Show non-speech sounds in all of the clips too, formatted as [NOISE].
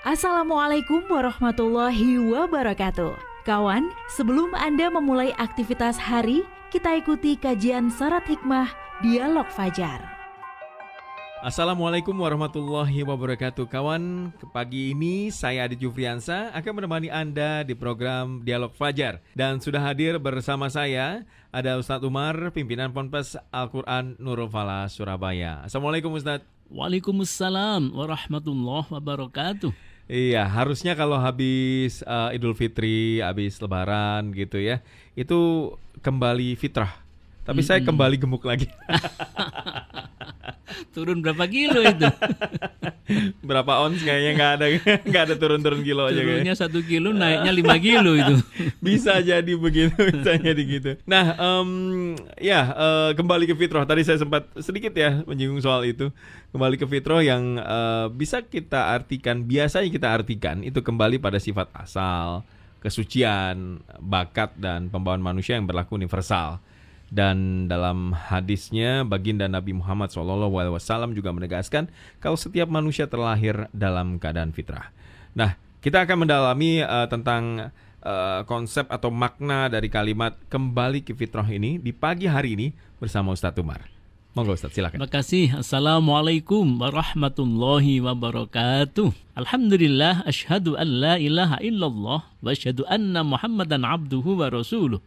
Assalamualaikum warahmatullahi wabarakatuh. Kawan, sebelum Anda memulai aktivitas hari, kita ikuti kajian syarat hikmah Dialog Fajar. Assalamualaikum warahmatullahi wabarakatuh Kawan, pagi ini saya Adi Jufriansa akan menemani Anda di program Dialog Fajar. Dan sudah hadir bersama saya ada Ustadz Umar, pimpinan Ponpes Al-Quran Nurul Falah Surabaya. Assalamualaikum Ustadz. Waalaikumsalam warahmatullahi wabarakatuh Iya, harusnya kalau habis uh, Idul Fitri, habis Lebaran gitu ya, itu kembali fitrah. Tapi mm -hmm. saya kembali gemuk lagi. [LAUGHS] turun berapa kilo itu? [LAUGHS] berapa ons kayaknya nggak ada nggak ada turun-turun kilo aja Turunnya satu kilo naiknya lima kilo itu. [LAUGHS] bisa jadi begitu, bisa jadi gitu. Nah, um, ya uh, kembali ke fitrah. Tadi saya sempat sedikit ya menyinggung soal itu. Kembali ke fitrah yang uh, bisa kita artikan biasanya kita artikan itu kembali pada sifat asal, kesucian, bakat dan pembawaan manusia yang berlaku universal dan dalam hadisnya baginda Nabi Muhammad SAW juga menegaskan kalau setiap manusia terlahir dalam keadaan fitrah. Nah, kita akan mendalami uh, tentang uh, konsep atau makna dari kalimat kembali ke fitrah ini di pagi hari ini bersama Ustadz Umar. Monggo Ustaz, silakan. Terima kasih. Assalamualaikum warahmatullahi wabarakatuh. Alhamdulillah, asyhadu an la ilaha illallah wa asyhadu anna Muhammadan abduhu wa rasuluh.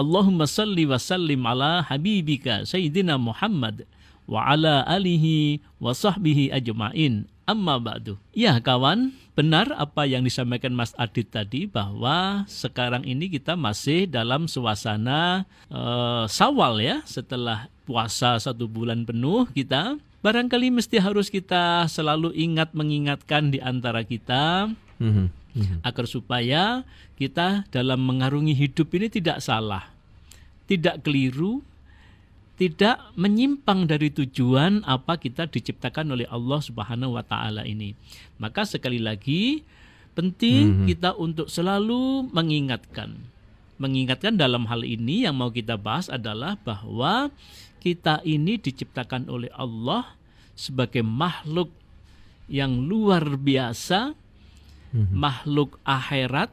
Allahumma salli wa sallim ala habibika Sayyidina Muhammad wa ala alihi wa sahbihi ajma'in. Amma ba'du. Ya kawan, benar apa yang disampaikan Mas Adit tadi bahwa sekarang ini kita masih dalam suasana uh, sawal ya setelah puasa satu bulan penuh kita barangkali mesti harus kita selalu ingat mengingatkan di antara kita mm -hmm hmm. agar supaya kita dalam mengarungi hidup ini tidak salah, tidak keliru, tidak menyimpang dari tujuan apa kita diciptakan oleh Allah Subhanahu wa taala ini. Maka sekali lagi penting hmm. kita untuk selalu mengingatkan. Mengingatkan dalam hal ini yang mau kita bahas adalah bahwa kita ini diciptakan oleh Allah sebagai makhluk yang luar biasa hmm. makhluk akhirat,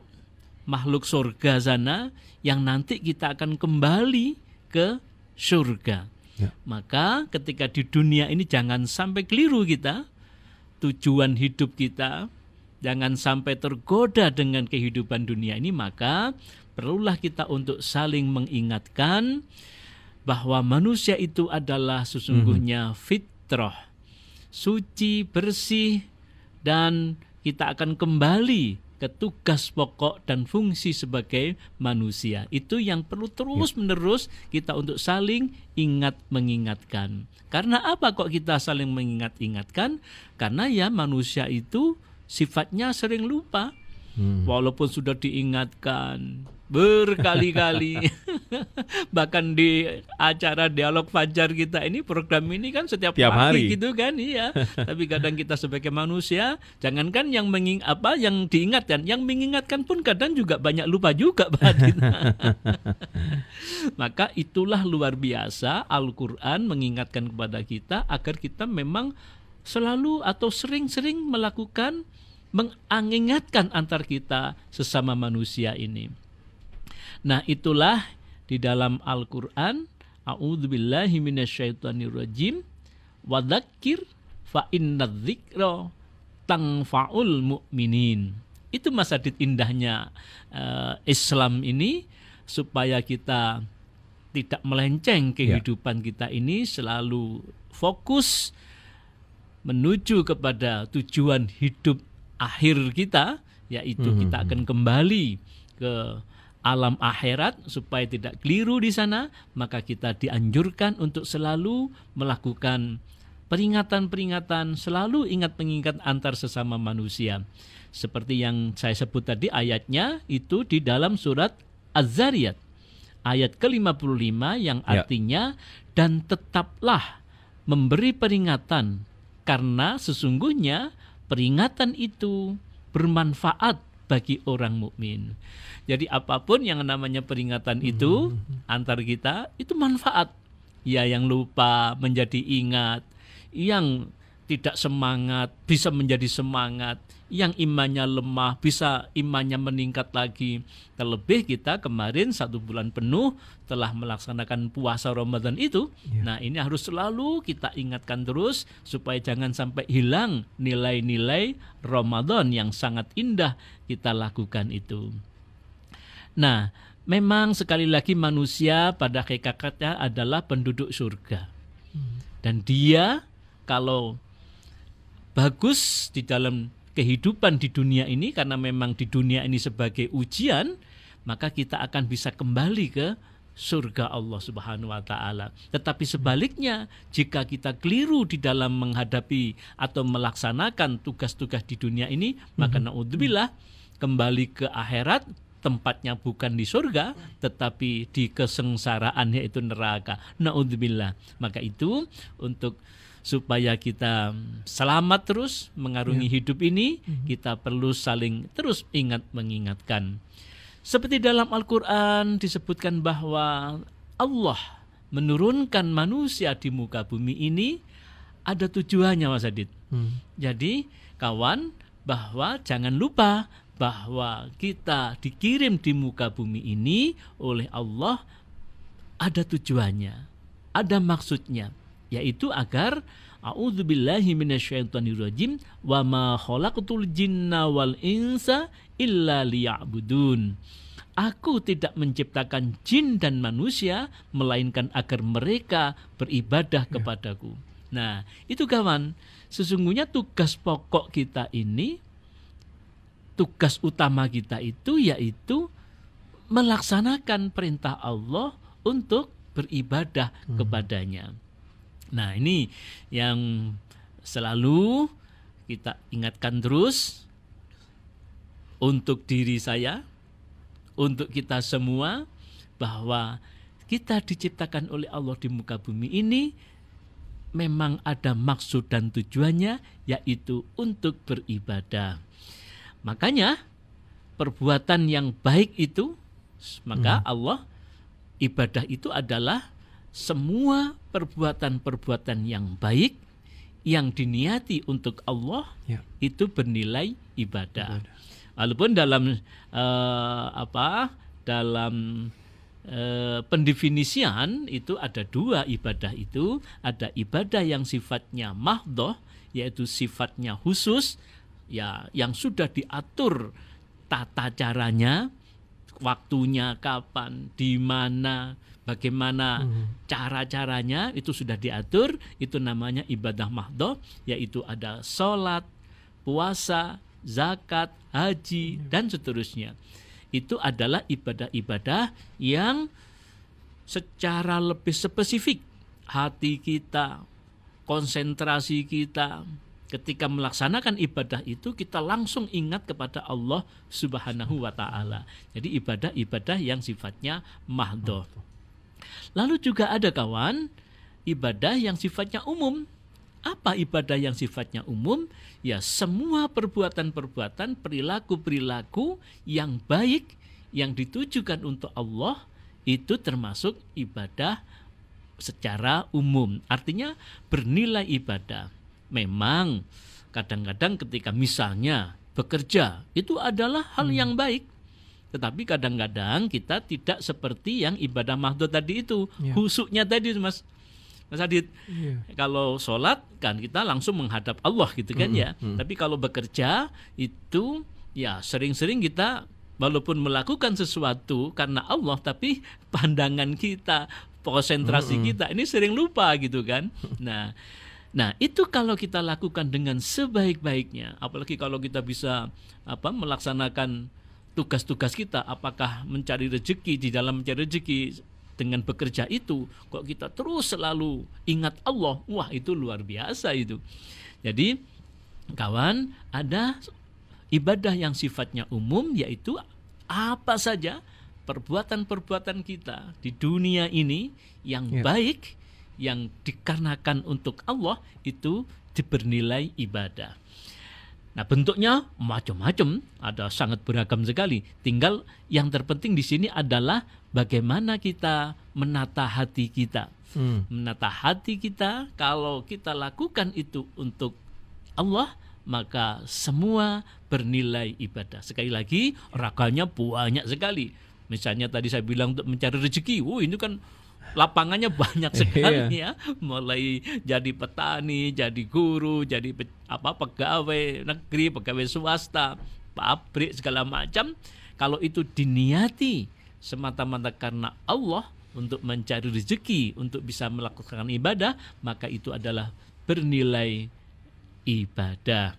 makhluk surga sana yang nanti kita akan kembali ke surga. Ya. Maka ketika di dunia ini jangan sampai keliru kita, tujuan hidup kita jangan sampai tergoda dengan kehidupan dunia ini, maka perlulah kita untuk saling mengingatkan bahwa manusia itu adalah sesungguhnya hmm. fitrah, suci, bersih, dan kita akan kembali ke tugas pokok dan fungsi sebagai manusia. Itu yang perlu terus-menerus kita untuk saling ingat mengingatkan. Karena apa kok kita saling mengingat-ingatkan? Karena ya manusia itu sifatnya sering lupa. Hmm. Walaupun sudah diingatkan, berkali-kali. [LAUGHS] Bahkan di acara dialog fajar kita ini program ini kan setiap Tiap pagi hari. gitu kan, iya. [LAUGHS] Tapi kadang kita sebagai manusia, jangankan yang menging apa yang diingatkan, yang mengingatkan pun kadang juga banyak lupa juga, [LAUGHS] Maka itulah luar biasa Al-Qur'an mengingatkan kepada kita agar kita memang selalu atau sering-sering melakukan mengingatkan antar kita sesama manusia ini. Nah, itulah di dalam Al-Qur'an A'udzubillahi minasyaitonirrajim wadzakir fa innadzikra tangfaul mu'minin. Itu masadit indahnya uh, Islam ini supaya kita tidak melenceng ya. kehidupan ya. kita ini selalu fokus menuju kepada tujuan hidup akhir kita yaitu hmm. kita akan kembali ke alam akhirat supaya tidak keliru di sana, maka kita dianjurkan untuk selalu melakukan peringatan-peringatan, selalu ingat mengingat antar sesama manusia. Seperti yang saya sebut tadi ayatnya itu di dalam surat Az-Zariyat ayat ke-55 yang ya. artinya ya. dan tetaplah memberi peringatan karena sesungguhnya peringatan itu bermanfaat bagi orang mukmin. Jadi apa pun yang namanya peringatan itu hmm. antar kita itu manfaat. Ya yang lupa menjadi ingat, yang tidak semangat bisa menjadi semangat, yang imannya lemah bisa imannya meningkat lagi. Terlebih kita kemarin satu bulan penuh telah melaksanakan puasa Ramadan itu. Ya. Nah ini harus selalu kita ingatkan terus supaya jangan sampai hilang nilai-nilai Ramadan yang sangat indah kita lakukan itu. Nah memang sekali lagi manusia pada hakikatnya adalah penduduk surga. Dan dia kalau bagus di dalam kehidupan di dunia ini karena memang di dunia ini sebagai ujian, maka kita akan bisa kembali ke surga Allah Subhanahu wa taala. Tetapi sebaliknya, jika kita keliru di dalam menghadapi atau melaksanakan tugas-tugas di dunia ini, maka naudzubillah kembali ke akhirat tempatnya bukan di surga tetapi di kesengsaraan yaitu neraka. Naudzubillah. Maka itu untuk supaya kita selamat terus mengarungi hidup ini, kita perlu saling terus ingat mengingatkan. Seperti dalam Al-Qur'an disebutkan bahwa Allah menurunkan manusia di muka bumi ini ada tujuannya Mas Adit. Hmm. Jadi kawan bahwa jangan lupa bahwa kita dikirim di muka bumi ini oleh Allah ada tujuannya, ada maksudnya, yaitu agar A'udzubillahi minasyaitonirrajim wa ma khalaqtul jinna wal insa illa liya'budun. Aku tidak menciptakan jin dan manusia melainkan agar mereka beribadah kepadaku. Nah, itu kawan, sesungguhnya tugas pokok kita ini tugas utama kita itu yaitu melaksanakan perintah Allah untuk beribadah kepadanya. Nah, ini yang selalu kita ingatkan terus untuk diri saya, untuk kita semua bahwa kita diciptakan oleh Allah di muka bumi ini memang ada maksud dan tujuannya yaitu untuk beribadah. Makanya perbuatan yang baik itu maka Allah ibadah itu adalah semua perbuatan-perbuatan yang baik yang diniati untuk Allah Ya. itu bernilai ibadah. Walaupun dalam eh, apa dalam eh, pendefinisian itu ada dua ibadah itu ada ibadah yang sifatnya mahdoh yaitu sifatnya khusus ya yang sudah diatur tata caranya waktunya kapan di mana bagaimana cara-caranya? Itu sudah diatur. Itu namanya ibadah mahdoh yaitu ada sholat puasa zakat haji dan seterusnya. Itu adalah ibadah-ibadah yang secara lebih spesifik hati kita konsentrasi kita. Ketika melaksanakan ibadah itu kita langsung ingat kepada Allah Subhanahu wa taala. Jadi ibadah-ibadah yang sifatnya mahdoh. Lalu juga ada kawan ibadah yang sifatnya umum. Apa ibadah yang sifatnya umum? Ya semua perbuatan-perbuatan, perilaku-perilaku yang baik yang ditujukan untuk Allah itu termasuk ibadah secara umum. Artinya bernilai ibadah. Memang kadang-kadang ketika misalnya bekerja itu adalah hal yang baik. Tetapi kadang-kadang kita tidak seperti yang ibadah mahdoh tadi itu, Ya. husuknya tadi Mas Mas Adit. Iya. Kalau sholat kan kita langsung menghadap Allah gitu kan ya. Tapi kalau bekerja itu ya sering-sering kita walaupun melakukan sesuatu karena Allah tapi [LAUGHS] pandangan kita, konsentrasi kita ini sering lupa gitu kan. [LAUGHS] Nah, Nah, itu kalau kita lakukan dengan sebaik-baiknya, apalagi kalau kita bisa apa melaksanakan tugas-tugas kita, apakah mencari rezeki di dalam mencari rezeki dengan bekerja itu, kok kita terus selalu ingat Allah, wah itu luar biasa itu. Jadi, kawan, ada ibadah yang sifatnya umum yaitu apa saja perbuatan-perbuatan kita di dunia ini yang Ya. baik yang dikarenakan untuk Allah itu dibernilai ibadah. Nah, bentuknya macam-macam, ada sangat beragam sekali. Tinggal yang terpenting di sini adalah bagaimana kita menata hati kita. Hmm. Menata hati kita, kalau kita lakukan itu untuk Allah, maka semua bernilai ibadah. Sekali lagi, raganya banyak sekali. Misalnya tadi saya bilang untuk mencari rezeki, oh ini kan lapangannya banyak [LAUGHS] sekali ya. Mulai jadi petani jadi guru jadi pe- apa pegawai negeri pegawai swasta pabrik segala macam. Kalau itu diniati semata-mata karena Allah untuk mencari rezeki untuk bisa melakukan ibadah maka itu adalah bernilai ibadah.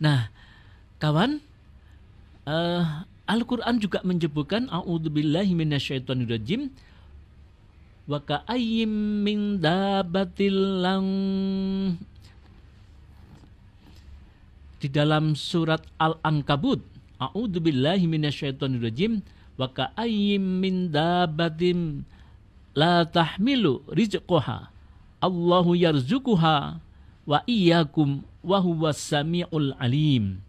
Nah kawan eh, Al-Quran juga menyebutkan A'udzubillahi minasyaitonirrajim wa ka'ayyim min dabatil lang di dalam surat Al-Ankabut A'udzubillahi minasyaitonirrajim wa ka'ayyim min dabatin la tahmilu rizqaha Allahu yarzuquha wa iyyakum wa huwas samiul alim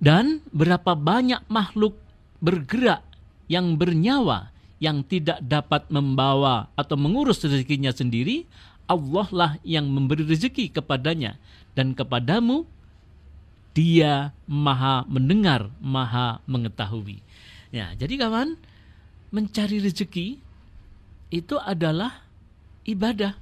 dan berapa banyak makhluk bergerak yang bernyawa yang tidak dapat membawa atau mengurus rezekinya sendiri, Allah lah yang memberi rezeki kepadanya dan kepadamu dia maha mendengar, maha mengetahui. Ya, jadi kawan, mencari rezeki itu adalah ibadah.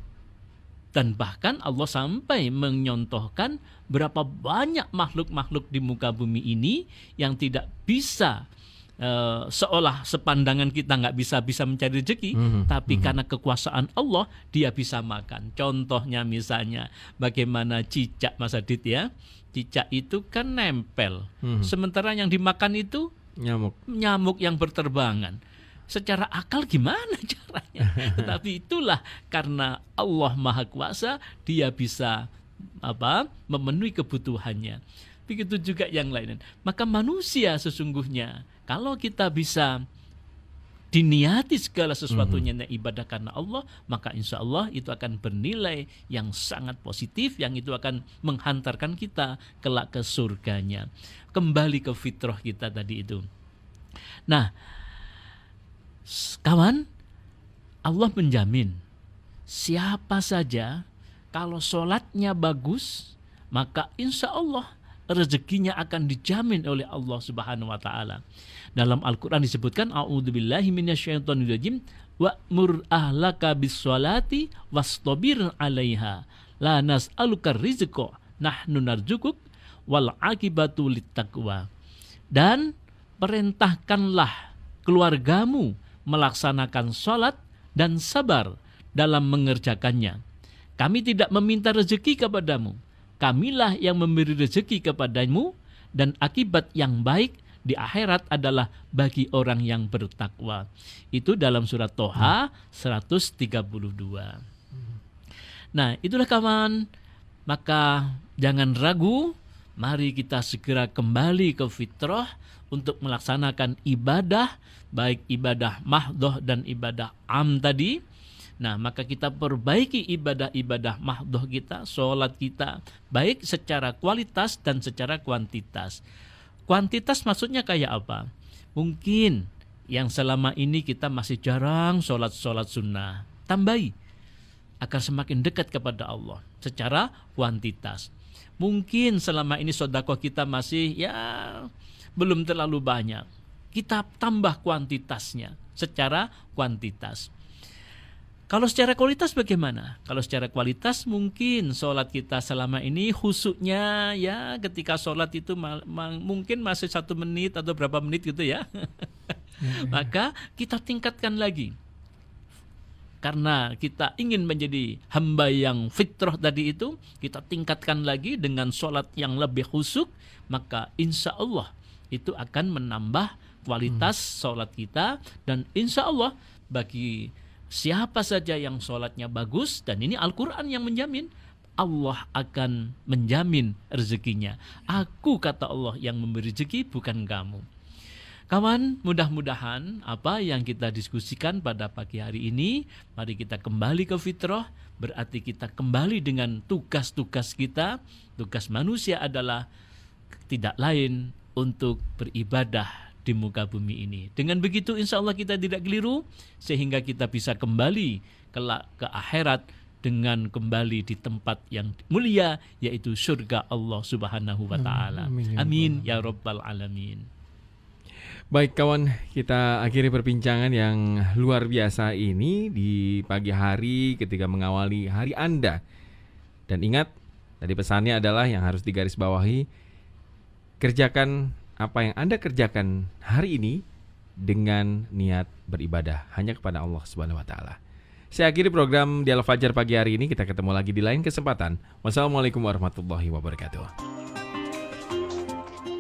Dan bahkan Allah sampai menyontohkan berapa banyak makhluk-makhluk di muka bumi ini yang tidak bisa uh, seolah sepandangan kita nggak bisa bisa mencari rezeki, Mhm, tapi karena kekuasaan Allah dia bisa makan. Contohnya misalnya bagaimana cicak Mas Adit ya, cicak itu kan nempel, Mhm. sementara yang dimakan itu Nyamuk. nyamuk yang berterbangan. Secara akal gimana [LAUGHS] caranya? Tetapi itulah karena Allah Maha Kuasa, dia bisa apa? memenuhi kebutuhannya. Begitu juga yang lain. Maka manusia sesungguhnya kalau kita bisa diniati segala sesuatunya yang ibadah karena Allah, maka insya Allah itu akan bernilai yang sangat positif, yang itu akan menghantarkan kita kelak ke surganya. Kembali ke fitrah kita tadi itu. Nah, kawan, Allah menjamin siapa saja kalau sholatnya bagus, maka insya Allah rezekinya akan dijamin oleh Allah Subhanahu wa taala. Dalam Al-Qur'an disebutkan a'udzubillahi minasyaitonirrajim wa'mur ahlaka bis-sholati wastabir 'alaiha la nas'aluka rizqa nahnu narjukuk wal akibatu littaqwa. Dan perintahkanlah keluargamu melaksanakan sholat dan sabar dalam mengerjakannya. Kami tidak meminta rezeki kepadamu. Kamilah yang memberi rezeki kepadamu dan akibat yang baik di akhirat adalah bagi orang yang bertakwa. Itu dalam surat Toha 132. Nah, itulah kawan. Maka jangan ragu, mari kita segera kembali ke fitrah untuk melaksanakan ibadah, baik ibadah mahdoh dan ibadah am tadi. Nah, maka kita perbaiki ibadah-ibadah mahdoh kita, sholat kita, baik secara kualitas dan secara kuantitas. Kuantitas maksudnya kayak apa? Mungkin yang selama ini kita masih jarang sholat-sholat sunnah. Tambahi akan semakin dekat kepada Allah secara kuantitas. Mungkin selama ini sodako kita masih ya belum terlalu banyak. Kita tambah kuantitasnya secara kuantitas. Kalau secara kualitas bagaimana? Kalau secara kualitas mungkin sholat kita selama ini khusuknya ya ketika sholat itu ma- ma- mungkin masih satu menit atau berapa menit gitu ya. [LAUGHS] Maka kita tingkatkan lagi karena kita ingin menjadi hamba yang fitrah tadi itu, kita tingkatkan lagi dengan sholat yang lebih khusyuk, maka insya Allah itu akan menambah kualitas sholat kita dan insya Allah bagi siapa saja yang sholatnya bagus dan ini Al-Quran yang menjamin Allah akan menjamin rezekinya. Aku kata Allah yang memberi rezeki bukan kamu. Kawan, mudah-mudahan apa yang kita diskusikan pada pagi hari ini, mari kita kembali ke fitrah, berarti kita kembali dengan tugas-tugas kita. Tugas manusia adalah tidak lain untuk beribadah di muka bumi ini. Dengan begitu insya Allah kita tidak keliru sehingga kita bisa kembali ke, ke akhirat dengan kembali di tempat yang mulia yaitu surga Allah Subhanahu wa taala. Amin, ya Amin ya rabbal alamin. Baik kawan, kita akhiri perbincangan yang luar biasa ini di pagi hari ketika mengawali hari Anda. Dan ingat, tadi pesannya adalah yang harus digarisbawahi, kerjakan apa yang Anda kerjakan hari ini dengan niat beribadah hanya kepada Allah Subhanahu wa taala. Saya akhiri program Dialog Fajar pagi hari ini. Kita ketemu lagi di lain kesempatan. Wassalamualaikum warahmatullahi wabarakatuh.